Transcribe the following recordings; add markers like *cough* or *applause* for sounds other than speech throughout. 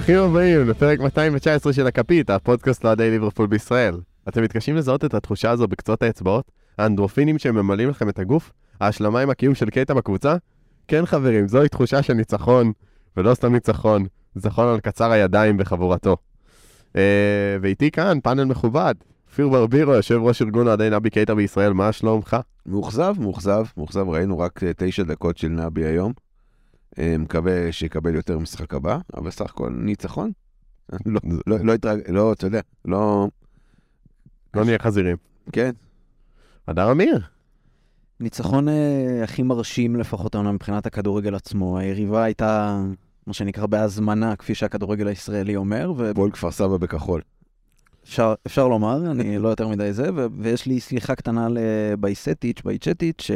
ברוכים הבאים לפרק 219 של הכפית, הפודקאסט לאוהדי ליברפול בישראל. אתם מתקשים לזהות את התחושה הזו בקצות האצבעות? האנדרופינים שממלאים לכם את הגוף? ההשלמה עם הקיום של קייטה בקבוצה? כן חברים, זוהי תחושה של ניצחון, ולא סתם ניצחון, ניצחון על קצר הידיים בחבורתו. אה, ואיתי כאן פאנל מכובד, כפיר ברבירו, יושב ראש ארגון אוהדי נבי קייטה בישראל, מה שלומך? מאוכזב, מאוכזב, מאוכזב, ראינו רק אה, תשע דקות של נבי היום. אה, מקווה שיקבל יותר משחק הבא, אבל סך הכל ניצחון. לא, לא, לא התרג... לא, אתה יודע, לא... לא נהיה חזירים. כן, הדר אמיר, ניצחון אה, הכי מרשים לפחות העונה מבחינת הכדורגל עצמו. היריבה הייתה, מה שנקרא, בהזמנה, כפי שהכדורגל הישראלי אומר, פועל כפר סבא בכחול. ואפשר אפשר לומר, אני לא יותר מדי זה, ו- ויש לי סליחה קטנה לבייסטיץ', בייצ'טיץ',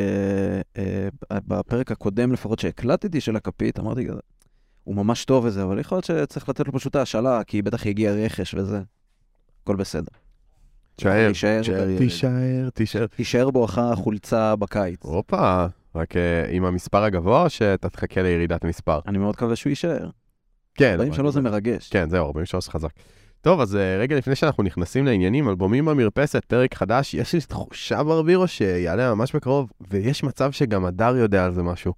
שבפרק הקודם לפחות שהקלטתי של הכפית, אמרתי כזה, הוא ממש טוב וזה, אבל יכול להיות שצריך לתת לו פשוט ההשאלה, כי בטח יגיע רכש וזה. הכל בסדר. תישאר, תישאר, תישאר, ילד. תישאר, תישאר. בואכה החולצה בקיץ. הופה, רק אה, עם המספר הגבוה או שאתה תחכה לירידת המספר? אני מאוד מקווה שהוא יישאר. כן. 43 זה מרגש. כן, זהו, 43 חזק. טוב, אז אה, רגע לפני שאנחנו נכנסים לעניינים, אלבומים במרפסת, פרק חדש, יש לי תחושה ברבירו שיעלה ממש בקרוב, ויש מצב שגם הדר יודע על זה משהו.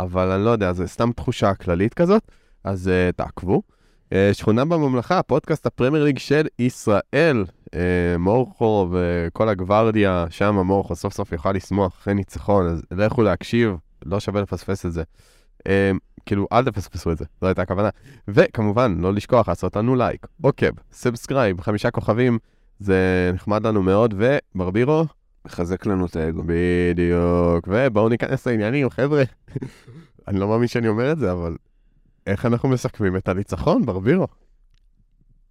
אבל אני לא יודע, זה סתם תחושה כללית כזאת, אז אה, תעקבו. אה, שכונה בממלכה, פודקאסט הפרמייר ליג של ישראל, אה, מורכו וכל הגוורדיה, שם מורכו סוף סוף יוכל לשמוח אחרי ניצחון, אז לכו להקשיב, לא שווה לפספס את זה. אה, כאילו, אל תפספסו את זה, זו הייתה הכוונה. וכמובן, לא לשכוח לעשות לנו לייק, עוקב, subscribe, חמישה כוכבים, זה נחמד לנו מאוד, וברבירו, מחזק לנו את האגו. בדיוק, ובואו ניכנס לעניינים, חבר'ה. *laughs* אני לא מאמין שאני אומר את זה, אבל איך אנחנו מסכמים את הניצחון, ברבירו?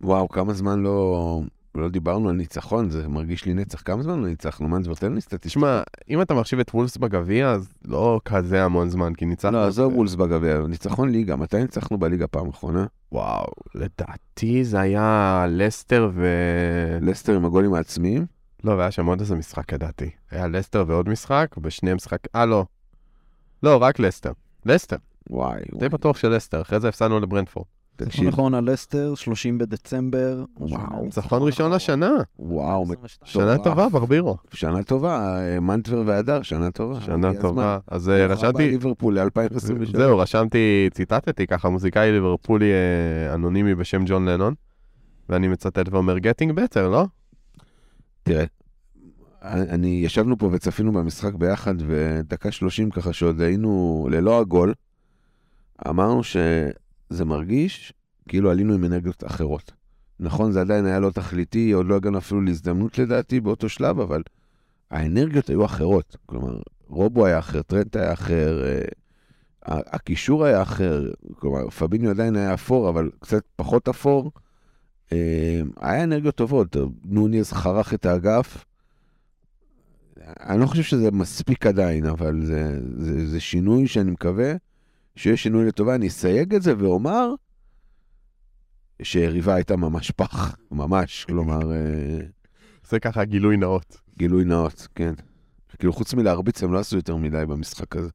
וואו, כמה זמן לא, לא דיברנו על ניצחון, זה מרגיש לי נצח. כמה זמן לא ניצחנו? מה, תן לי סטטיסטיקה. תשמע, אם אתה מחשיב את וולס בגביע, אז לא כזה המון זמן, כי ניצחנו... לא, עזוב וולס בגביע, ניצחון ליגה. מתי ניצחנו בליגה פעם אחרונה? וואו, לדעתי זה היה לסטר ו... לסטר עם הגולים העצמיים? לא, והיה שם עוד איזה משחק, לדעתי. היה לסטר ועוד משחק, ושניהם משחק... אה, לא. לא, רק לסטר. לסטר. וואי, די. בטוח של לסטר, אחרי זה הפסדנו לברנדפורד. תקשיב, נכון, על לסטר, 30 בדצמבר. וואו. ניצחון ראשון לשנה. וואו, 22. שנה. טובה, ברבירו. שנה טובה, אה, מנטבר והדר, שנה טובה. שנה טובה. אז. אה, רשמתי... ליברפול ל-2023. זהו, רשמתי, ציטטתי ככה, מוזיקאי ליברפולי אה, אנונימי בשם ג'ון לנון, ואני מצטט ואומר, getting better, לא? תראה, אני, ישבנו פה וצפינו במשחק ביחד, ודקה שלושים ככה שעוד היינו ללא הגול, אמרנו שזה מרגיש כאילו עלינו עם אנרגיות אחרות. נכון, זה עדיין היה לא תכליתי, עוד לא הגענו אפילו להזדמנות לדעתי באותו שלב, אבל האנרגיות היו אחרות. כלומר, רובו היה אחר, טרנט היה אחר, אה, הקישור היה אחר, כלומר, פביניו עדיין היה אפור, אבל קצת פחות אפור. אה, היה אנרגיות טובות, נוניז חרך את האגף. אני לא חושב שזה מספיק עדיין, אבל זה, זה, זה שינוי שאני מקווה שיהיה שינוי לטובה. אני אסייג את זה ואומר שיריבה הייתה ממש פח, ממש, כלומר, אה, זה ככה גילוי נאות. גילוי נאות, כן. כאילו, חוץ מלהרביץ, הם לא עשו יותר מדי במשחק הזה.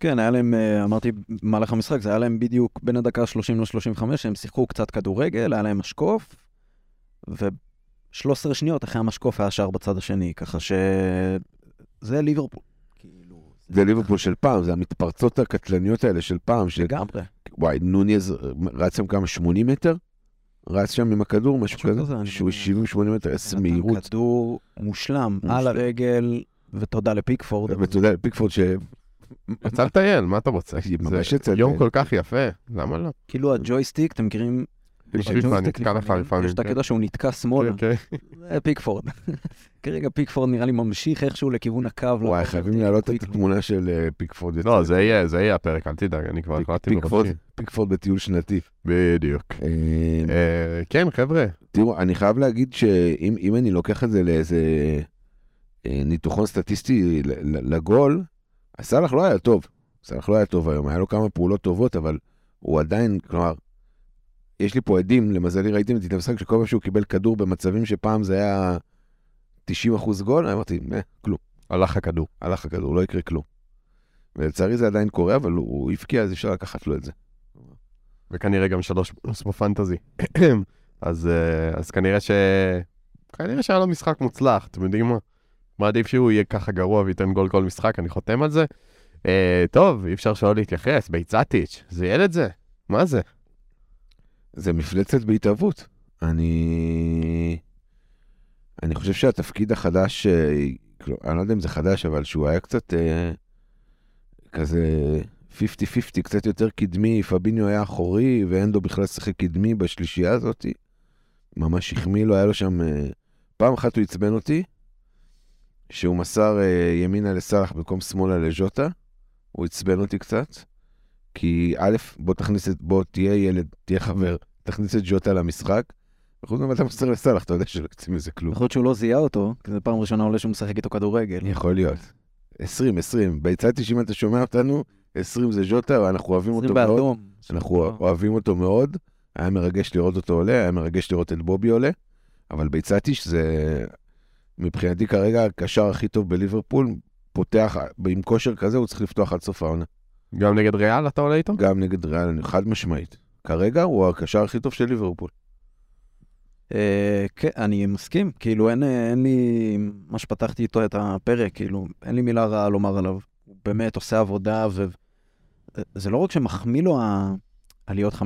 כן, היה להם, אה, אמרתי במהלך המשחק, זה היה להם בדיוק בין הדקה 30 ל-35, הם שיחקו קצת כדורגל, היה להם משקוף, ו-13 שניות אחרי המשקוף היה שער בצד השני, ככה ש... זה ליברפול. זה ליברפול של פעם, זה המתפרצות הקטלניות האלה של פעם, ש... לגמרי. וואי, נוניז רץ שם כמה, 80 מטר? רץ שם עם הכדור, משהו כזה? שהוא לא- 70-80 מטר, איזה מהירות. כדור מושלם, מושלם. על הרגל, ותודה לפיקפורד. ואתה יודע, פיקפורד ש... יצא לטייל, מה אתה רוצה? ממש זה יום. כל כך יפה, למה לא? כאילו הג'ויסטיק, אתם מכירים? נתקע לפעמים, לפעמים, יש את כן. הקטע שהוא נתקע שמאלה. כן, זה פיקפורד. *laughs* כרגע פיקפורד נראה לי ממשיך איכשהו לכיוון הקו. וואי, לא- חייבים להעלות את. התמונה של אה, פיקפורד. לא, זה יהיה, הפרק, אל תדאג, אני כבר פיק- החלטתי פיקפורד, בטיול שנתי. בדיוק. אה, אה, כן, חבר'ה, תראו, אני חייב להגיד שאם אם אני לוקח את זה לאיזה ניתוחון סטטיסטי לגול, סאלח לא היה טוב. סאלח לא היה טוב היום, היה לו כמה פעולות טובות, אבל הוא עדיין, כלומר, יש לי פה עדים, למזלי ראיתם את המשחק שכל פעם שהוא קיבל כדור במצבים שפעם זה היה 90% גול, אמרתי, אה, כלום, הלך הכדור. הלך הכדור, לא יקרה כלום. ולצערי זה עדיין קורה, אבל הוא, הבקיע, אז אפשר לקחת לו את זה. וכנראה גם שלוש פלוס בפנטזי. אז, אה, אז כנראה ש... כנראה שהיה לו משחק מוצלח, אתם יודעים מה? מעדיף שהוא יהיה ככה גרוע וייתן גול כל משחק, אני חותם על זה. אה, טוב, אי אפשר שלא להתייחס, ביצטיץ', זה ילד זה? מה זה? זה מפלצת בהתהוות. אני... אני חושב שהתפקיד החדש, אה, כאילו, אני לא יודע אם זה חדש, אבל שהוא היה קצת אה, כזה 50-50, קצת יותר קדמי, פביניו היה אחורי, ואנדו בכלל שיחק קדמי בשלישייה הזאת. ממש החמיא לו, היה לו שם... אה, פעם אחת הוא עצבן אותי, שהוא מסר אה, ימינה לסאלח במקום שמאלה לז'וטה. הוא עצבן אותי קצת. כי א', בוא תכניס את, בוא תהיה ילד, תהיה חבר, תכניס את ג'וטה למשחק. וחוץ מזה אתה מסר לסאלח, אתה יודע שלא יוצא מזה כלום. יכול להיות שהוא לא זיהה אותו, כי זו פעם ראשונה עולה שהוא משחק איתו כדורגל. יכול להיות. 20, 20. ביצעתי שאם אתה שומע אותנו, 20 זה ז'וטה, ואנחנו אוהבים אותו 20 מאוד. באדום. אנחנו אוהבים אותו מאוד. היה מרגש לראות אותו עולה, היה מרגש לראות את בובי עולה. אבל ביצעתי שזה, מבחינתי כרגע, הקשר הכי טוב בליברפול, פותח, עם כושר כזה הוא צריך לפתוח עד סוף העונה. גם נגד ריאל אתה עולה איתו? גם נגד ריאל, חד משמעית. כרגע הוא הקשר הכי טוב של ליברפול. אה, כן, אני מסכים, כאילו אין, אה, אין לי, מה שפתחתי איתו את הפרק, כאילו, אין לי מילה רעה לומר עליו. הוא באמת עושה עבודה, וזה לא רק שמחמיא לו ה- הלהיות 50-50,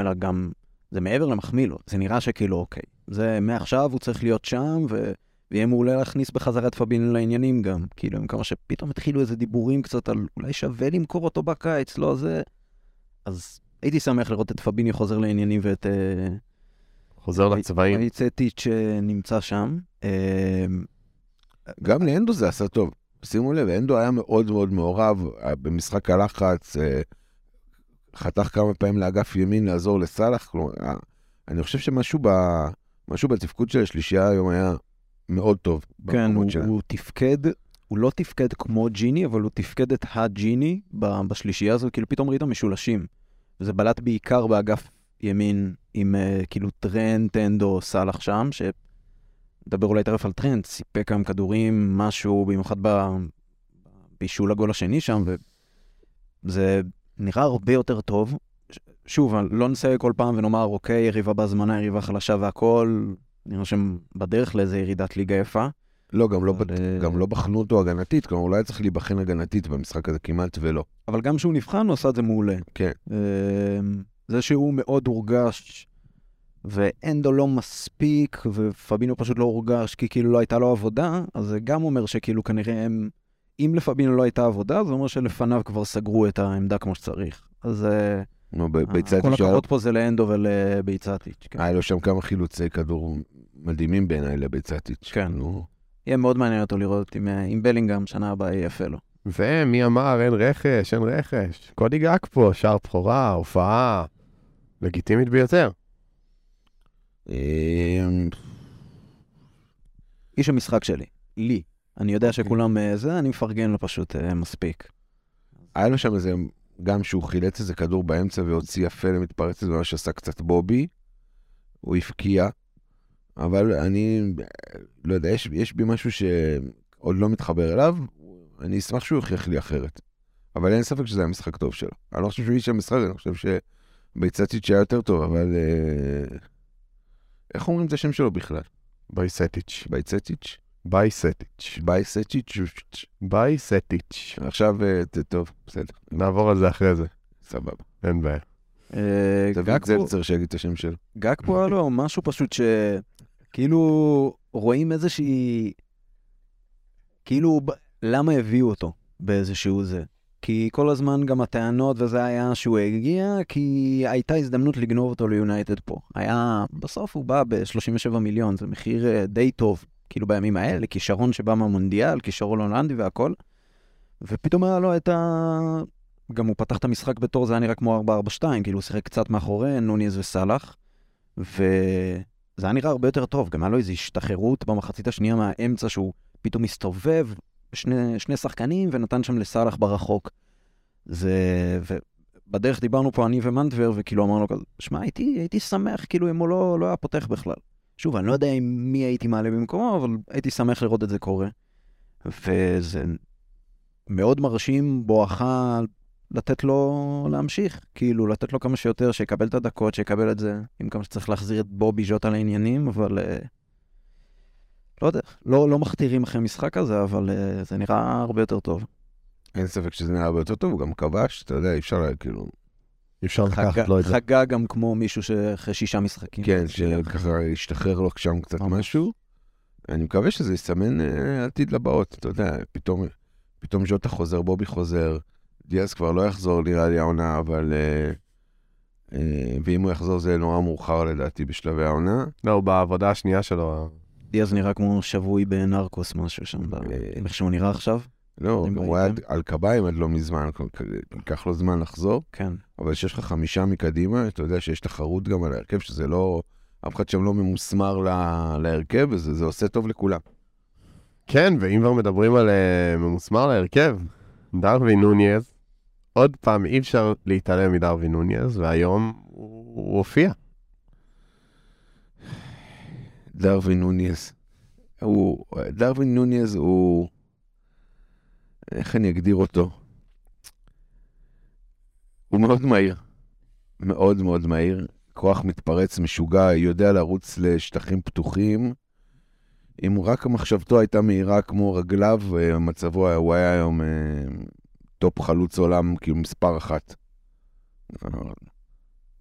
אלא גם, זה מעבר למחמיא לו, זה נראה שכאילו, אוקיי, זה מעכשיו הוא צריך להיות שם, ו... ויהיה מעולה להכניס בחזרה את פבינו לעניינים גם. כאילו, עם כמה שפתאום התחילו איזה דיבורים קצת על אולי שווה למכור אותו בקיץ, לא זה... אז הייתי שמח לראות את פביני חוזר לעניינים ואת... אה, חוזר לצבעים. איצטיץ' נמצא שם. אה, גם לאנדו זה עשה טוב. שימו לב, אנדו היה מאוד מאוד מעורב אה, במשחק הלחץ, חתך כמה פעמים לאגף ימין לעזור לסאלח. כלומר, אני חושב שמשהו ב... משהו בתפקוד של השלישייה היום היה מאוד טוב. כן, הוא, שלה. הוא תפקד, הוא לא תפקד כמו ג'יני, אבל הוא תפקד את הג'יני בשלישייה הזאת, כאילו פתאום ראית משולשים. וזה בלט בעיקר באגף ימין עם uh, כאילו טרנט, אנדו, סאלח שם, שנדבר אולי תכף על טרנט, סיפק כמה כדורים, משהו, במיוחד ב- בישול הגול השני שם, וזה נראה הרבה יותר טוב. ש- שוב, לא נסייג כל פעם ונאמר, אוקיי, יריבה בהזמנה, יריבה חלשה והכל, נראה שהם בדרך לאיזה ירידת ליגה יפה. לא, גם לא, אבל. אה, גם לא בחנו אותו הגנתית, כלומר, הוא לא היה צריך להיבחן הגנתית במשחק הזה כמעט ולא. אבל גם כשהוא נבחן, הוא עשה את זה מעולה. כן. אמ, זה שהוא מאוד הורגש, ואנדו לא מספיק, ופבינו פשוט לא הורגש כי כאילו לא הייתה לו עבודה, אז זה גם אומר שכאילו כנראה הם... אם לפבינו לא הייתה עבודה, זה אומר שלפניו כבר סגרו את העמדה כמו שצריך. אז אה, נו, כל הכבוד פה זה לאנדו ולביצטיץ'. כן. היה לו שם כמה חילוצי כדור מדהימים בעיניי לביצטיץ'. כן. נו, יהיה מאוד מעניין אותו לראות אם, אה, אם בלינגהם שנה הבאה יהיה יפה לו. ומי אמר אין רכש, אין רכש. קודי גג פה, שער בכורה, הופעה לגיטימית ביותר. אמ, איש המשחק שלי, לי. אני יודע אוקיי. שכולם אה, זה, אני מפרגן לו פשוט אה, מספיק. היה לו שם איזה, גם שהוא חילץ איזה כדור באמצע והוציא יפה למתפרצת, ומה שעשה קצת בובי, הוא הבקיע, אבל אני, לא יודע, יש, יש בי משהו שעוד לא מתחבר אליו, אני אשמח שהוא יוכיח לי אחרת. אבל אין ספק שזה היה משחק טוב שלו. אני לא חושב שהוא איש המשחק, אני חושב שביצטיץ' היה יותר טוב, אבל... אה, איך אומרים את השם שלו בכלל? בייסטיץ'. ביצטיץ'? בייסטיץ'. בייסטיץ'? בייסטיץ'. עכשיו, אה, טוב, בסדר, נעבור על זה אחרי זה, סבבה. אין בעיה. אה, תביא את זלצר שיגיד את השם שלו. גג פה היה לו משהו פשוט ש... כאילו רואים איזושהי... כאילו, למה הביאו אותו באיזשהו זה? כי כל הזמן גם הטענות וזה היה שהוא הגיע, כי הייתה הזדמנות לגנוב אותו ליונייטד פה. היה, בסוף הוא בא ב-37 מיליון, זה מחיר אה, די טוב, כאילו בימים האלה, כישרון שבא מהמונדיאל, כישרון הולנדי והכל. ופתאום היה לו את ה... גם הוא פתח את המשחק בתור, זה היה נראה כמו 4-4-2, כאילו הוא שיחק קצת מאחורי נוניז וסאלח, וזה היה נראה הרבה יותר טוב, גם היה לו איזו השתחררות במחצית השנייה מהאמצע, שהוא פתאום הסתובב, שני, שני שחקנים, ונתן שם לסאלח ברחוק. זה... ובדרך דיברנו פה אני ומנטבר, וכאילו אמרנו כזה, שמע, הייתי, הייתי שמח כאילו אם הוא לא, לא היה פותח בכלל. שוב, אני לא יודע עם מי הייתי מעלה במקומו, אבל הייתי שמח לראות את זה קורה. וזה מאוד מרשים בואכה לתת לו להמשיך, כאילו, לתת לו כמה שיותר, שיקבל את הדקות, שיקבל את זה, עם כמה שצריך להחזיר את בובי ז'וטה לעניינים, אבל... אה, לא יודע, לא, לא מכתירים אחרי משחק הזה, אבל אה, זה נראה הרבה יותר טוב. אין ספק שזה נראה הרבה יותר טוב, הוא גם כבש, אתה יודע, אי אפשר, לה- כאילו, אי אפשר חגג- לקחת לו את זה. חגג גם כמו מישהו שאחרי שישה משחקים. כן, שככה ישתחרר לו שם קצת. משהו. אני מקווה שזה יסמן אה, עתיד לבאות, אתה יודע, פתאום, פתאום ז'וטה חוזר, בובי חוזר, דיאז כבר לא יחזור נראה לי העונה, אבל... אה, אה, ואם הוא יחזור זה נורא מאוחר לדעתי בשלבי העונה. לא, הוא בעבודה השנייה שלו. דיאז נראה כמו שבוי בנרקוס, משהו שם, אה, איך שהוא נראה עכשיו. לא, הוא היה ראיתם. על קביים עד לא מזמן, ייקח לו זמן לחזור, כן. אבל כשיש לך חמישה מקדימה, אתה יודע שיש תחרות גם על ההרכב, שזה לא... אף אחד שם לא ממוסמר לה- להרכב, וזה זה עושה טוב לכולם. כן, ואם כבר מדברים על ממוסמר להרכב, דרווין נוניז, עוד פעם, אי אפשר להתעלם מדרווין נוניז, והיום הוא הוא הופיע. דרווין נוניז. הוא, דרווין נוניז הוא, איך אני אגדיר אותו? הוא מאוד מהיר. מאוד מאוד מהיר. כוח מתפרץ, משוגע, יודע לרוץ לשטחים פתוחים. אם רק מחשבתו הייתה מהירה כמו רגליו, אה, מצבו, הוא היה היום אה, top חלוץ עולם, כאילו מספר אחת.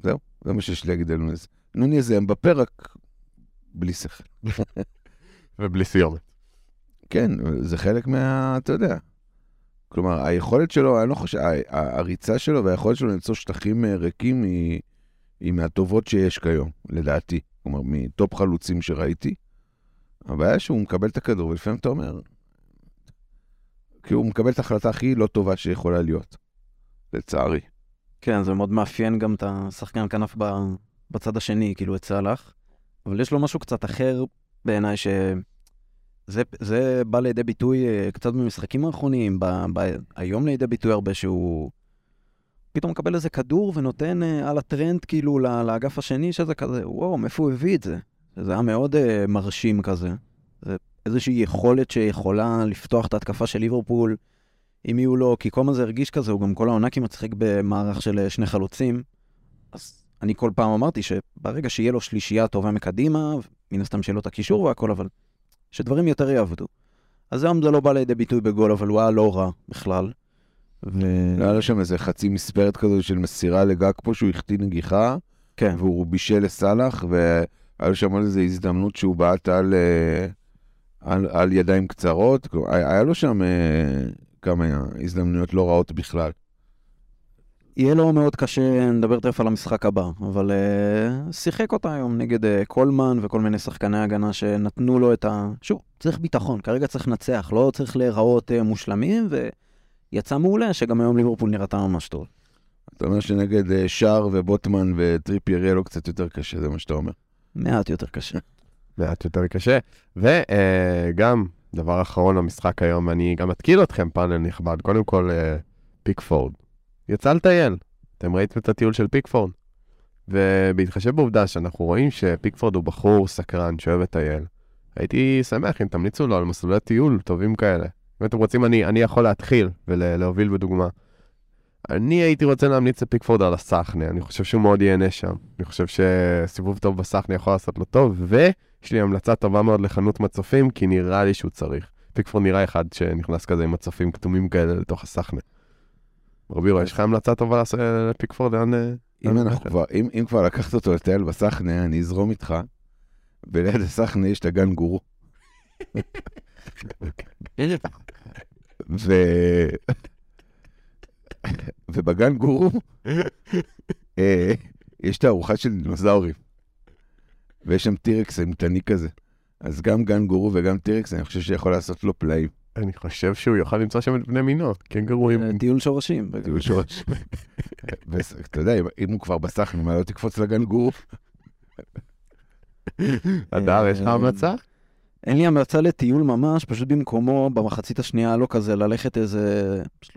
זהו, זה מה שיש לי להגיד על נוניז. נוניז זה אמבפה רק בלי שכל. ובלי סיומת. כן, זה חלק מה... אתה יודע. כלומר, היכולת שלו, אני לא חושב, הריצה שלו והיכולת שלו למצוא שטחים אה, ריקים היא, היא מהטובות שיש כיום, לדעתי. כלומר, מטופ חלוצים שראיתי. הבעיה שהוא מקבל את הכדור, ולפעמים אתה אומר, כי הוא מקבל את ההחלטה הכי לא טובה שיכולה להיות, לצערי. כן, זה מאוד מאפיין גם את השחקן כנף בצד השני, כאילו את סאלח. אבל יש לו משהו קצת אחר בעיניי, שזה זה בא לידי ביטוי אה, קצת במשחקים האחרונים, ב, ב, היום לידי ביטוי הרבה שהוא פתאום מקבל איזה כדור ונותן אה, על הטרנד כאילו לאגף השני, שזה כזה, וואו, מאיפה הוא הביא את זה? זה היה מאוד אה, מרשים כזה. זה איזושהי יכולת שיכולה לפתוח את ההתקפה של ליברפול. אם יהיו לו, כי כל הזמן זה הרגיש כזה, הוא גם כל העונה כמעט שיחק במערך של אה, שני חלוצים. אז אני כל פעם אמרתי שברגע שיהיה לו שלישייה טובה מקדימה, מן הסתם שיהיה לו את הקישור והכל, אבל שדברים יותר יעבדו. אז היום זה לא בא לידי ביטוי בגול, אבל הוא היה לא רע בכלל. ו... לא היה לו שם איזה חצי מספרת כזו של מסירה לגג פה, שהוא החטיא נגיחה, כן, והוא בישל לסאלח, והיה לו שם איזו הזדמנות שהוא בעט על, אה, על, על ידיים קצרות. היה לו שם אה, כמה הזדמנויות לא רעות בכלל. יהיה לו מאוד קשה, נדבר תכף על המשחק הבא, אבל אה, שיחק אותה היום נגד אה, קולמן וכל מיני שחקני הגנה שנתנו לו את ה... שוב, צריך ביטחון, כרגע צריך לנצח, לא צריך להיראות אה, מושלמים, ויצא מעולה שגם היום ליברפול נראתה ממש טוב. אתה אומר שנגד אה, שער ובוטמן וטריפייר יהיה לו קצת יותר קשה, זה מה שאתה אומר. מעט יותר קשה. מעט יותר קשה. וגם, דבר אחרון למשחק היום, אני גם אתקיל אתכם, פאנל נכבד. קודם כל, אה, פיקפורד. יצא לטייל. אתם ראיתם את הטיול של פיקפורד. ובהתחשב בעובדה שאנחנו רואים שפיקפורד הוא בחור סקרן שאוהב לטייל, הייתי שמח אם תמליצו לו על מסלולי טיול טובים כאלה. אם אתם רוצים, אני, אני יכול להתחיל ולהוביל בדוגמה. אני הייתי רוצה להמליץ לפיקפורד על הסחנה, אני חושב שהוא מאוד ייהנה שם. אני חושב שסיבוב טוב בסחנה יכול לעשות לו טוב, ויש לי המלצה טובה מאוד לחנות מצופים, כי נראה לי שהוא צריך. פיקפורד נראה אחד שנכנס כזה עם מצופים כתומים כאלה לתוך הסחנה. רבירו, יש לך המלצה טובה לעשות לפיקפורד? לאן... אה, אם? כבר, לקחת אותו לטייל בסחנה, אני אזרום איתך. וליד הסחנה יש את הגן גורו. ו... ובגן גורו אה, יש תערוכה של דינוזאורים. ויש שם טירקס אימתני כזה. אז גם גן גורו וגם טירקס, אני חושב שיכול לעשות לו פלאים. אני חושב שהוא יוכל למצוא שם את בני מינו, קנגורואים. אה, טיול שורשים. טיול שורש. *laughs* ואתה יודע, אם- הוא כבר בסחנה, מה לא תקפוץ לגן גורו? הדר, יש לך אה, המלצה? אין לי המלצה לטיול ממש, פשוט במקומו, במחצית השנייה, לא כזה, ללכת איזה של-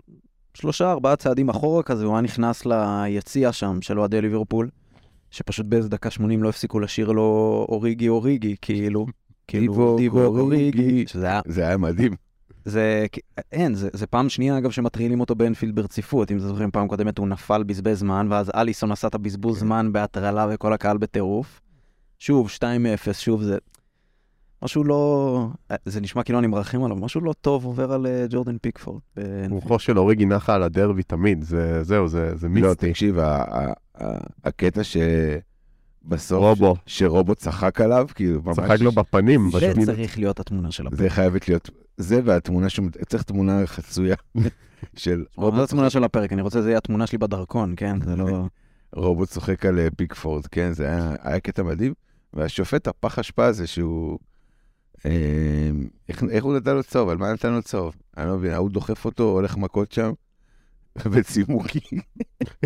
שלושה, ארבעה צעדים אחורה כזה, הוא היה נכנס ליציע שם של אוהדי ליברפול, שפשוט באיזה דקה 80 לא הפסיקו לשיר לו אוריגי אוריגי, כאילו, *laughs* כאילו, אוריגי. אוריגי, שזה היה זה היה מדהים. זה, אין, זה, זה פעם שנייה, אגב, שמטרילים אותו באנפילד ברציפות. אם אתם זוכרים, פעם קודמת הוא נפל, בזבז זמן, ואז אליסון עשה את הבזבוז כן. זמן בהטרלה וכל הקהל בטירוף. שוב, 2-0, שוב זה... משהו לא... זה נשמע כאילו אני מרחם עליו, משהו לא טוב עובר על אה, ג'ורדן פיקפורד. רוחו של אוריגי נחה על הדרבי תמיד, זה, זהו, זה, זה לא, מיסטי. תקשיב, ה- ה- ה- הקטע שבסוף, רובו. ש- שרובו צחק עליו, כאילו, ממש... צחק לו בפנים. זה בשמיני. צריך להיות התמונה של הפרק. זה חייבת להיות, זה והתמונה, שהוא- צריך תמונה חצויה *laughs* של רוב זו התמונה של הפרק, אני רוצה שזה יהיה התמונה שלי בדרכון, כן? זה לא... *laughs* רובוט צוחק על אה, פיקפורד, כן, זה היה, היה קטע מדהים. והשופט, הפח אשפה הזה שהוא... אה, איך, איך הוא נתן לו צהוב? על מה נתן לו צהוב? אני לא מבין, ההוא דוחף אותו, הולך מכות שם, *laughs* וצימוקים.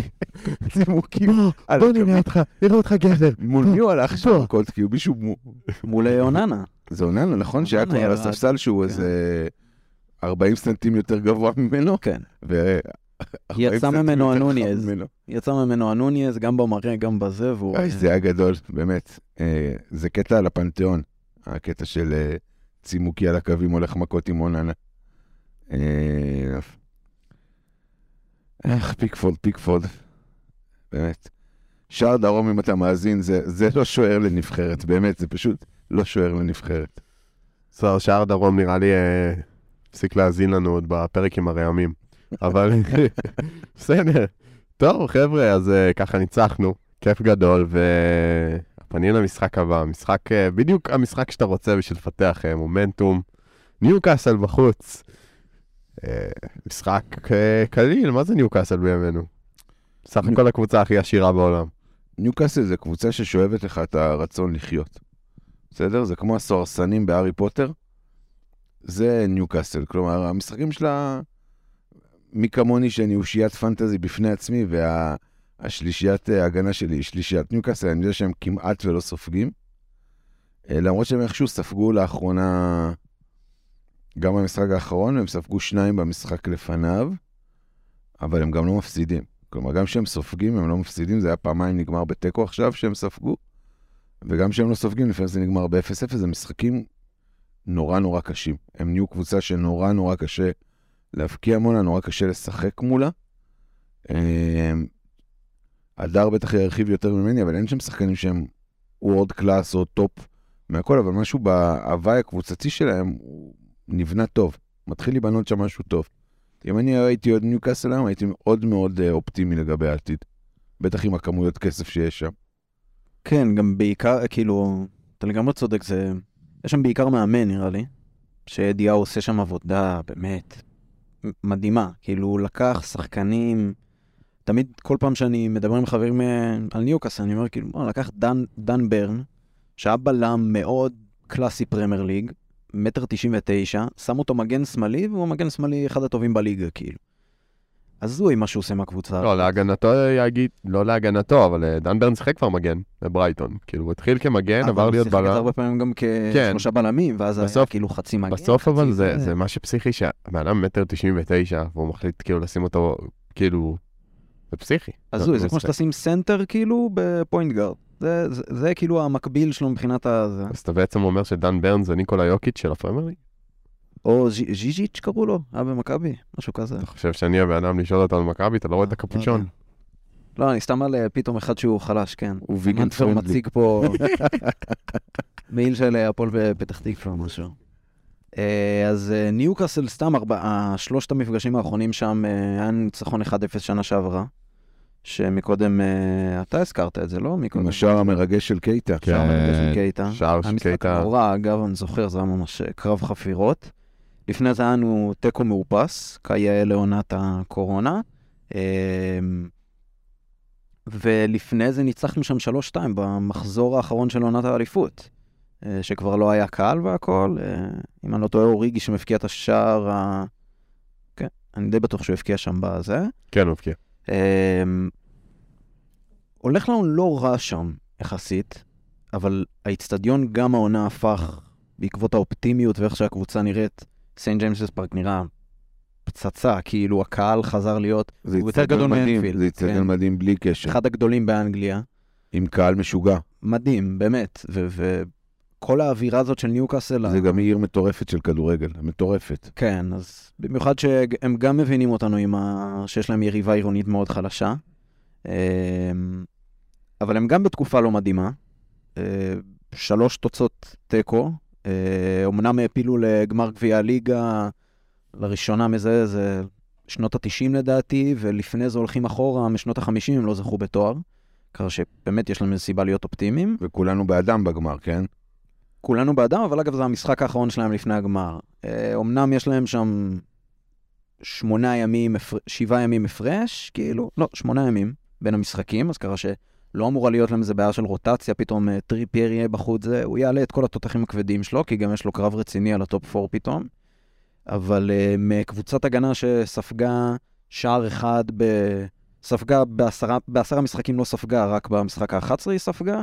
*laughs* צימוקים. בוא. נראה אותך, נראה אותך גבר. *laughs* מול מי הוא הלך שם. מכות? כאילו מישהו... מו- מול אוננה. זה אוננה, נכון? שהיה כבר על. הספסל שהוא כן. איזה 40 סנטים יותר גבוה ממנו. כן. ו... 40 יצא ממנו. ממנו. יצא ממנו הנוניז, גם במראה, גם בזה, והוא... זה היה גדול, באמת. אה, זה קטע על הפנתיאון, הקטע של אה, צימוקי על הקווים הולך מכות עם אוננה. אה, איך פיקפורד, פיקפורד, באמת. שער דרום, אם אתה מאזין, זה, זה לא שוער לנבחרת, באמת, זה פשוט לא שוער לנבחרת. בסדר, שער דרום נראה לי אה, הפסיק להאזין לנו עוד בפרק עם הרעמים. אבל *laughs* בסדר. טוב, חבר'ה, אז אה, ככה ניצחנו, כיף גדול, ופנים למשחק הבא. משחק, אה, בדיוק המשחק שאתה רוצה בשביל לפתח אה, מומנטום. ניוקאסל בחוץ. אה, משחק קליל, מה זה ניוקאסל בימינו? סך הכל הקבוצה הכי עשירה בעולם. ניוקאסל זה קבוצה ששואבת לך את הרצון לחיות. בסדר? זה כמו הסוהרסנים בהארי פוטר. זה ניוקאסל. כלומר, המשחקים שלה, מי כמוני שאני אושיית פנטזי בפני עצמי, והשלישיית ההגנה שלי היא שלישיית ניוקאסל, אני יודע שהם כמעט ולא סופגים. אה, למרות שהם איכשהו ספגו לאחרונה, גם במשחק האחרון, הם ספגו שניים במשחק לפניו, אבל הם גם לא מפסידים. כלומר, גם כשהם סופגים, הם לא מפסידים, זה היה פעמיים נגמר בתיקו עכשיו שהם ספגו, וגם כשהם לא סופגים, לפעמים זה נגמר ב-0-0, זה משחקים נורא נורא קשים. הם נהיו קבוצה שנורא נורא קשה להבקיע מולה, נורא קשה לשחק מולה. הדר בטח ירחיב יותר ממני, אבל אין שם שחקנים שהם world class או top מהכל, אבל משהו בהווי הקבוצתי שלהם, הוא נבנה טוב. מתחיל להיבנות שם משהו טוב. אם אני הייתי עוד ניוקאסל היום, הייתי מאוד מאוד אה, אופטימי לגבי העתיד. בטח עם הכמויות כסף שיש שם. כן, גם בעיקר, כאילו, אתה לגמרי צודק, זה... יש שם בעיקר מאמן, נראה לי, שאדי האו עושה שם עבודה באמת מדהימה. כאילו, הוא לקח שחקנים... תמיד, כל פעם שאני מדבר עם חברים אה, על ניוקאסל, אני אומר, כאילו, בוא, לקח דן, דן ברן, שהיה בלם מאוד קלאסי פרמייר ליג, מטר תשעים ותשע, שם אותו מגן שמאלי, והוא מגן שמאלי אחד הטובים בליגה, כאילו. הזוי מה שהוא עושה מהקבוצה. לא, להגנתו יגיד, לא להגנתו, אבל אה, דן ברן שיחק כבר מגן בברייטון. כאילו, הוא התחיל כמגן, אבל עבר הוא להיות שיחק את זה בלם. הרבה פעמים גם כן. כשלושה בלמים, ואז היה בסוף- כאילו חצי מגן. בסוף אבל חצי זה, זה מה שפסיכי, שהבן אדם מטר תשעים ותשע, והוא מחליט כאילו לשים אותו, כאילו, זה פסיכי. הזוי, לא זה כמו משחק. שתשים סנטר כאילו ב point guard. זה, זה, זה כאילו המקביל שלו מבחינת ה... אז אתה בעצם אומר שדן ברן זה ניקולה יוקיץ' של הפרמייר ליג? או ז'י- ז'יז'יץ' קראו לו, היה במכבי, משהו כזה. אתה חושב שאני הבן אדם לשאול אותו על מכבי, אתה לא רואה את הקפוצ'ון? לא, אני סתם על אה, פתאום אחד שהוא חלש, כן. הוא ויגן פרנדלי. מציג פה *laughs* מעיל של אה, הפועל בפתח תקווה או משהו. אה, אז אה, ניוקאסל סתם, ארבע- שלושת המפגשים האחרונים שם, אה, היה ניצחון 1-0 שנה שעברה. שמקודם, אה, אתה הזכרת את זה, לא? מקודם. עם השער המרגש של קייטה. כן. שער מרגש של קייטה. שער של קייטה. נורא, אגב, אני זוכר, זה היה ממש אה, קרב חפירות. לפני זה היה לנו תיקו מאופס, כיאה לעונת הקורונה. אמ, ולפני זה ניצחנו שם 3-2 במחזור האחרון של עונת האליפות, אה, שכבר לא היה קהל והכל. אה, אם אני לא טועה, אוריגי שמבקיע את השער ה... כן, אני די בטוח שהוא הבקיע שם בזה. כן, הוא הבקיע. אמ, הולך לנו לא רע שם, יחסית, אבל האיצטדיון גם העונה הפך, בעקבות האופטימיות ואיך שהקבוצה נראית, סיינט ג'יימסס פארק נראה פצצה, כאילו הקהל חזר להיות הוא יותר גדול מאנפילד, זה איצטדיון כן. מדהים בלי קשר. אחד הגדולים באנגליה. עם קהל משוגע. מדהים, באמת. וכל כל האווירה הזאת של ניוקאסל... זה גם עיר מטורפת של כדורגל, מטורפת. כן, אז במיוחד שהם גם מבינים אותנו עם ה... שיש להם יריבה עירונית מאוד חלשה. אמ, אבל הם גם בתקופה לא מדהימה. אה, שלוש תוצאות תיקו. אומנם העפילו לגמר גביע הליגה, לראשונה מזה זה שנות ה-90 לדעתי, ולפני זה הולכים אחורה, משנות ה-50 הם לא זכו בתואר. ככה שבאמת יש לנו סיבה להיות אופטימיים. וכולנו באדם בגמר, כן? כולנו באדם, אבל אגב זה המשחק האחרון שלהם לפני הגמר. אומנם יש להם שם שמונה ימים, שבעה ימים הפרש, כאילו, לא, שמונה ימים בין המשחקים, אז ככה שלא אמורה להיות להם איזה בעיה של רוטציה, פתאום אה, טריפייר יהיה בחוץ, זה, הוא יעלה את כל התותחים הכבדים שלו, כי גם יש לו קרב רציני על ה top 4 פתאום. אבל uh, מקבוצת הגנה שספגה שער אחד, ב... ספגה בעשרה, בעשרה משחקים לא ספגה, רק במשחק ה-11 היא ספגה,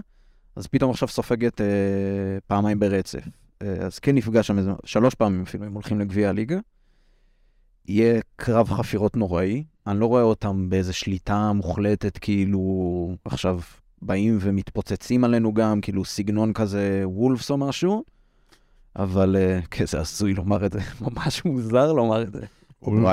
אז פתאום עכשיו סופגת uh, פעמיים ברצף. Uh, אז כן נפגע שם איזה, שלוש פעמים אפילו, אם הולכים לגביע הליגה. יהיה קרב חפירות נוראי. אני לא רואה אותם באיזה שליטה מוחלטת, כאילו עכשיו באים ומתפוצצים עלינו גם, כאילו סגנון כזה וולפס או משהו. אבל כן, זה עשוי לומר את זה, *laughs* ממש מוזר לומר את זה.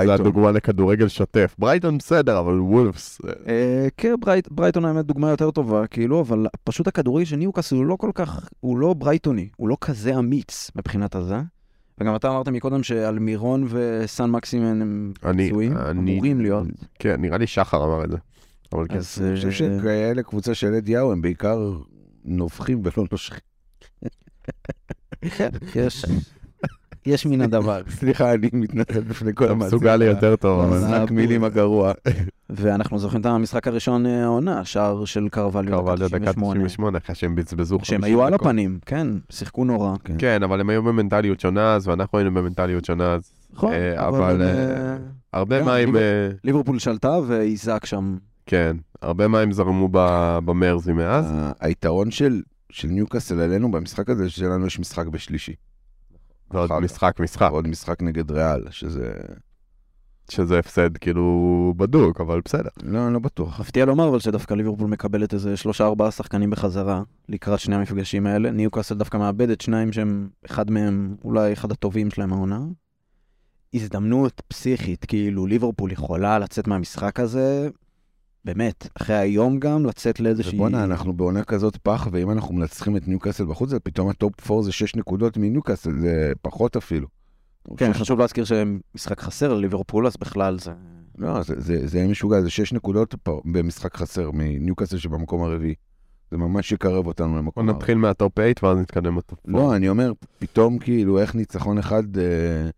זה הדוגמה לכדורגל שוטף. ברייטון בסדר, אבל וולפס... אה, כן, ברייטון האמת דוגמה יותר טובה, כאילו, אבל פשוט הכדורגל של ניוקאסל הוא לא כל כך, הוא לא ברייטוני, הוא לא כזה אמיץ מבחינת הזה. וגם אתה אמרת מקודם שעל מירון וסן מקסימן הם פצועים, אמורים להיות. כן, נראה לי שחר אמר את זה. אבל כן. אני חושב שכאלה קבוצה של אדיהו הם בעיקר נובחים ולא נושכים. כן, יש. יש מן הדבר. *laughs* סליחה, אני מתנצל בפני כל המעשים. מסוגל לי יותר טוב, אבל רק מילים הגרוע. ואנחנו זוכרים את המשחק הראשון אה, העונה, שער של קרווליו קרווליו דקה 98, אחרי שהם בזבזו 50 שהם היו על הפנים, כן, שיחקו נורא. כן. כן, אבל הם היו במנטליות שונה אז, ואנחנו היינו במנטליות שונה אז. נכון, אה, אבל אה, הרבה מים... ליברפול שלטה ואיזק שם. כן, הרבה מים זרמו במרזי מאז. היתרון של של ניוקאסל עלינו במשחק הזה, שלנו יש משחק בשלישי. ועוד משחק, משחק. עוד משחק נגד ריאל, שזה... שזה הפסד כאילו בדוק, אבל בסדר. לא, אני לא בטוח. מפתיע לומר אבל שדווקא ליברפול מקבלת איזה שלושה ארבעה שחקנים בחזרה לקראת שני המפגשים האלה. ניוקאסל דווקא מאבדת שניים שהם, אחד מהם אולי אחד הטובים שלהם העונה. הזדמנות פסיכית, כאילו ליברפול יכולה לצאת מהמשחק הזה באמת, אחרי היום גם, לצאת לאיזושהי... ובואנה, אנחנו בעונה כזאת פח, ואם אנחנו מנצחים את ניוקאסל בחוץ, זה פתאום ה top 4 זה 6 נקודות מניוקאסל, זה פחות אפילו. כן, חשוב להזכיר שמשחק חסר לליברפול, אז בכלל זה... לא, זה, זה, זה משוגע, זה 6 נקודות במשחק חסר מניוקאסל שבמקום הרביעי. זה ממש יקרב אותנו למקום הרביעי. נתחיל מה top 8 ואז נתקדם ל top 4. לא, אני אומר, פתאום כאילו, איך ניצחון אחד... אה,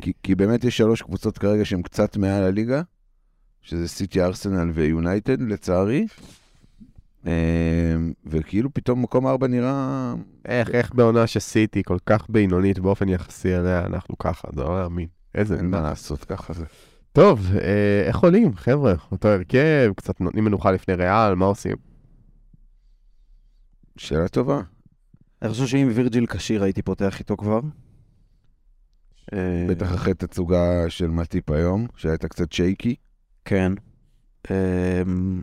כי, כי באמת יש שלוש קבוצות כרגע שהן קצת מעל הליגה, שזה סיטי, ארסנל ויונייטד, לצערי. אמ, וכאילו פתאום מקום ארבע נראה... איך, איך בעונה שסיטי כל כך בינונית באופן יחסי אליה, אנחנו ככה, זה לא להאמין. איזה... אין מה לעשות, ככה זה. טוב, אה, איך עולים, חבר'ה? אותו הרכב, קצת נותנים מנוחה לפני ריאל, מה עושים? שאלה טובה. אני חושב שאם וירג'יל כשיר הייתי פותח איתו כבר. בטח אחרי תצוגה של מטיפ היום, שהייתה קצת שייקי. כן. אמ,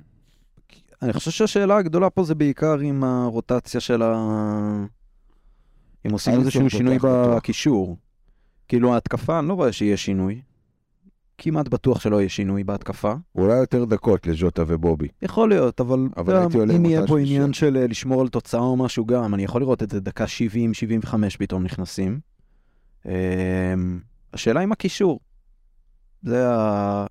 אני חושב שהשאלה הגדולה פה זה בעיקר עם הרוטציה של ה... אם עושים איזשהו שינוי בקישור. כאילו ההתקפה, אני לא רואה שיהיה שינוי. כמעט בטוח שלא יהיה שינוי בהתקפה. אולי יותר דקות לז'וטה ובובי. יכול להיות, אבל, אבל גם, אם יהיה פה עניין של אה, לשמור על תוצאה או משהו גם, אני יכול לראות את זה דקה 70-75 פתאום נכנסים. אמ, השאלה עם הקישור. זה ה...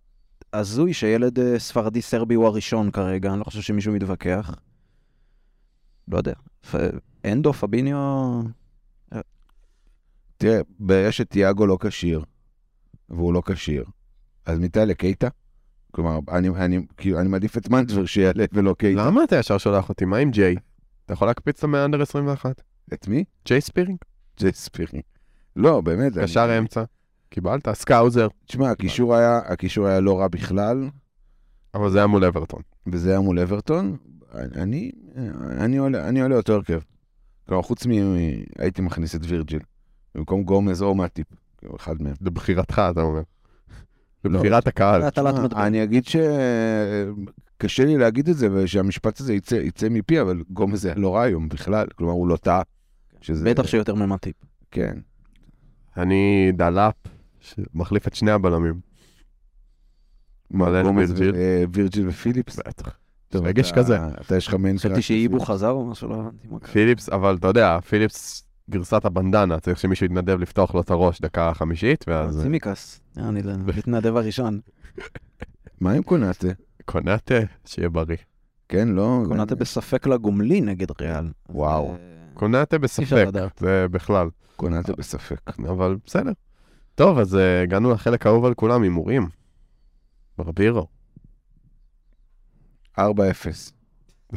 הזוי שילד אה, ספרדי סרבי הוא הראשון כרגע, אני לא חושב שמישהו מתווכח. לא יודע. אנדו, פביניו... אה. תראה, ברגע שתיאגו לא כשיר, והוא לא כשיר, אז מיטה לקייטה? כלומר, אני, אני, כאילו, אני מעדיף את מנטבר שיעלה ולא קייטה. למה אתה ישר שולח אותי? מה עם ג'יי? אתה יכול להקפיץ אותו מ under 21? את מי? ג'יי ספירינג? ג'יי ספירינג. לא, באמת. קשר אני... אמצע. קיבלת, Scouser. תשמע, הקישור היה, הקישור היה לא רע בכלל. אבל זה היה מול אברטון. וזה היה מול אברטון. אני, אני, עולה, אני עולה אותו הרכב. כלומר, חוץ מ... הייתי מכניס את וירג'יל. במקום גומז או מאטיפ. אחד מהם. לבחירתך, אתה אומר. לבחירת לא, הקהל. אני אגיד ש... קשה לי להגיד את זה, ושהמשפט הזה יצא, יצא מפי, אבל גומז היה לא רע היום בכלל. כלומר, הוא לא טעה. שזה... בטח שיותר ממטיפ. כן. אני דלאפ, שמחליף את שני הבלמים. מלא גומז וירג'יל. אה, וירג'יל ופיליפס. בטח. רגש אתה- כזה. אתה יש לך מיין חשבתי שאיבו. חזר או משהו, לא הבנתי מה קרה. פיליפס, אבל אתה יודע, פיליפס גרסת הבנדנה, צריך שמישהו יתנדב לפתוח לו את הראש דקה חמישית, ואז סימיקס, אני מתנדב *laughs* הראשון. מה עם קונאטה? קונאטה, שיהיה בריא. כן, לא? קונאטה בספק לגומלין נגד ריאל. וואו. קונאטה בספק. זה בכלל. קונאטה בספק. אבל בסדר. טוב, אז אה, הגענו לחלק האהוב על כולם, הימורים. ברבירו. 4-0. *laughs*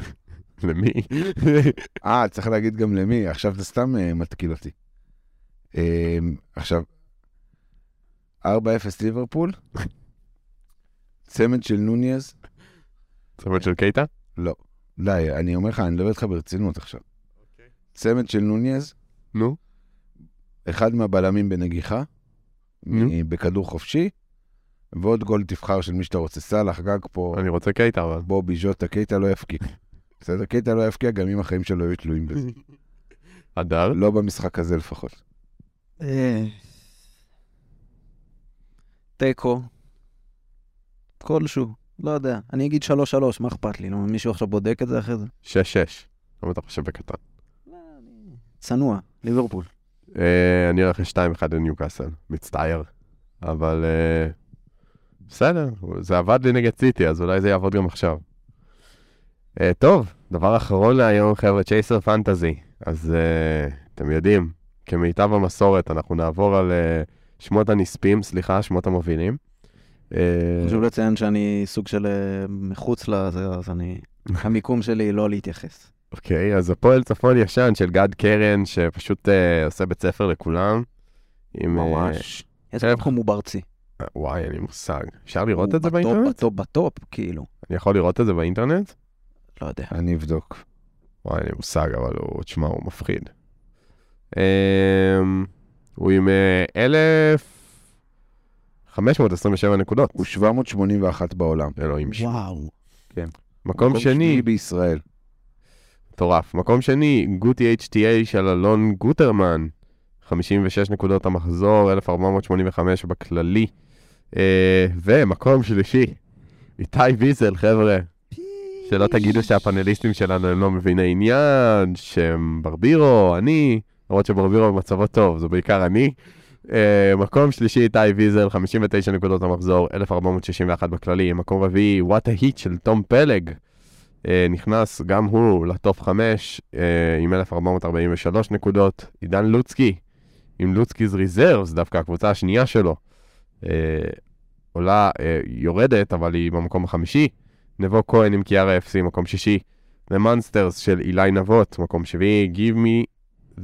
למי? *laughs* אה, צריך להגיד גם למי, עכשיו אתה סתם אה, מתקיל אותי. אה, עכשיו, 4-0 ליברפול, *laughs* צמד של נוניז, צוות של קייטה? לא. די, אני אומר לך, אני מדבר איתך ברצינות עכשיו. צמד של נוניז, נו, אחד מהבלמים בנגיחה, בכדור חופשי, ועוד גול תבחר של מי שאתה רוצה. סאלח, גג פה, אני רוצה קייטה, אבל. בובי, ז'וטה, קייטה לא יפקיע. בסדר? קייטה לא יפקיע גם אם החיים שלו יהיו תלויים בזה. *laughs* הדר? לא במשחק הזה לפחות. אה, תיקו. כלשהו, לא יודע. אני אגיד 3-3, מה אכפת לי? מישהו עכשיו בודק את זה אחרי זה? 6-6. למה אתה חושב בקטן? צנוע, ליברפול. אה, אני הולך ל-2-1 לניוקאסל, מצטער. אבל אה, בסדר, זה עבד לי נגד סיטי, אז אולי זה יעבוד גם עכשיו. אה, טוב, דבר אחרון להיום, חבר'ה, צ'ייסר פנטזי. אז אתם יודעים, כמיטב המסורת, אנחנו נעבור על שמות הנספים, סליחה, שמות המובילים. חשוב לציין שאני סוג של מחוץ לזה, אז אני... *laughs* המיקום שלי לא להתייחס. אוקיי, אז הפועל צפון ישן של גד קרן, שפשוט אה, עושה בית ספר לכולם. עם, אה, ממש. איזה כן. מקום הוא בארצי. וואי, אין לי מושג. אפשר לראות הוא את זה ב top, באינטרנט? ב top, ב top, כאילו. אני יכול לראות את זה באינטרנט? לא יודע. אני אבדוק. וואי, אין לי מושג, אבל הוא, תשמע, הוא מפחיד. אמ, הוא עם אה, 1,527 נקודות. הוא 781 בעולם. אלוהים שלי. וואו. מקום שני, שני בישראל. מטורף. מקום שני, גוטי HTA של אלון גוטרמן. 56 נקודות המחזור, 1485 בכללי. אה, ומקום שלישי, איתי ויזל, חבר'ה. שלא תגידו שהפאנליסטים שלנו הם לא מביני עניין, שהם ברבירו, אני, למרות שברבירו במצבו טוב, זה בעיקר אני. Uh, מקום שלישי, איתי ויזל, 59 נקודות המחזור, 1461 בכללי. מקום רביעי, וואט ההיט של תום פלג. Uh, נכנס גם הוא לטופ 5 uh, עם 1443 נקודות. עידן לוצקי, עם לוצקי's ריזרבס, דווקא הקבוצה השנייה שלו. Uh, עולה, יורדת, אבל היא במקום החמישי. נבו כהן עם קיארה FC, מקום שישי. The Monsters של אילי נבות, מקום שביעי. Give me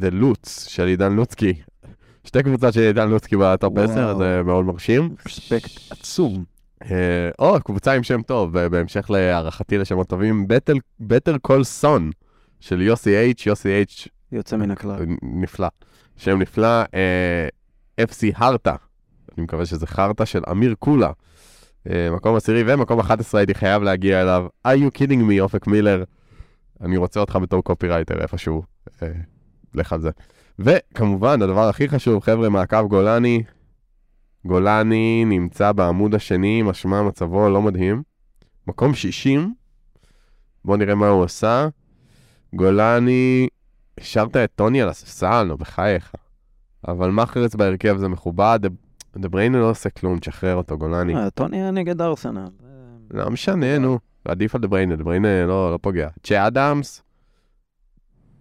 the Lutz של עידן לוצקי. *laughs* שתי קבוצות של עידן לוצקי בטופ וואו. 10, זה מאוד מרשים. רספקט עצום. אה, או, קבוצה עם שם טוב, בהמשך להערכתי לשמות טובים, Better Call Son של יוסי אייץ', יוסי אייץ' יוצא מן הכלל. נפלא. שם נפלא, FC חרטה, אני מקווה שזה חרטה של אמיר קולה. אה, מקום עשירי ומקום 11 הייתי חייב להגיע אליו. are you kidding me, אופק מילר? אני רוצה אותך בתור קופירייטר איפשהו. אה, לך על זה. וכמובן, הדבר הכי חשוב, חבר'ה, מעקב גולני. גולני נמצא בעמוד השני, משמע מצבו לא מדהים. מקום 60, בואו נראה מה הוא עשה. גולני, השארת את טוני על הספסל, נו, בחייך. אבל מחרץ בהרכב זה מכובד, דה בריינה לא עושה כלום, תשחרר אותו, גולני. אה, טוני נגד ארסנל. לא משנה, נו. עדיף על דה בריינה לא, לא פוגע. צ'ה אדמס,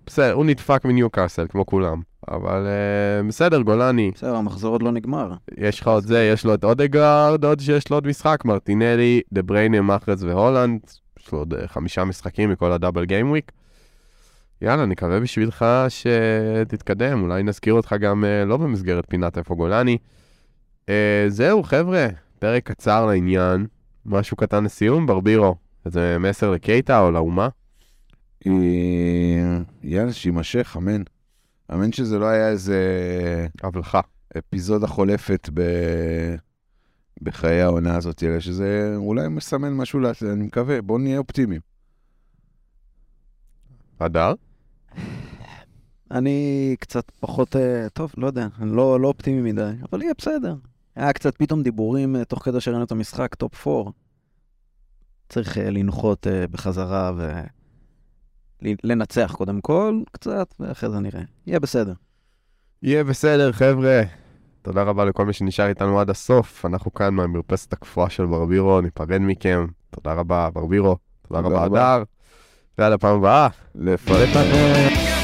בסדר, הוא נדפק מניוקאסל, כמו כולם. אבל uh, בסדר, גולני, בסדר, המחזור עוד לא נגמר. יש לך עוד זה, יש לו את אודגרד, עוד שיש לו עוד משחק, מרטינלי, דה בריינה, מחרץ והולנד. יש לו עוד uh, חמישה משחקים מכל הדאבל גיים וויק. יאללה, נקווה בשבילך שתתקדם, אולי נזכיר אותך גם uh, לא במסגרת פינת איפה גולני. Uh, זהו, חבר'ה, פרק קצר לעניין. משהו קטן לסיום, ברבירו. איזה מסר לקייטה או לאומה? אה, יאללה, שיימשך, אמן. אמן שזה לא היה איזה הבלחה. אפיזודה חולפת ב... בחיי העונה הזאת, אלא שזה אולי מסמן משהו, לה... אני מקווה, בואו נהיה אופטימיים. הדר? אני קצת פחות, אה, טוב, לא יודע, אני לא, לא אופטימי מדי, אבל יהיה בסדר. היה קצת פתאום דיבורים אה, תוך כדי שראינו את המשחק, top 4. צריך לנחות בחזרה ולנצח קודם כל, קצת, ואחרי זה נראה. יהיה בסדר. יהיה בסדר, חבר'ה. תודה רבה לכל מי שנשאר איתנו עד הסוף. אנחנו כאן מהמרפסת הקפואה של ברבירו, ניפרד מכם. תודה רבה, ברבירו. תודה תודה רבה. הדר. ועד הפעם הבאה. לפרק.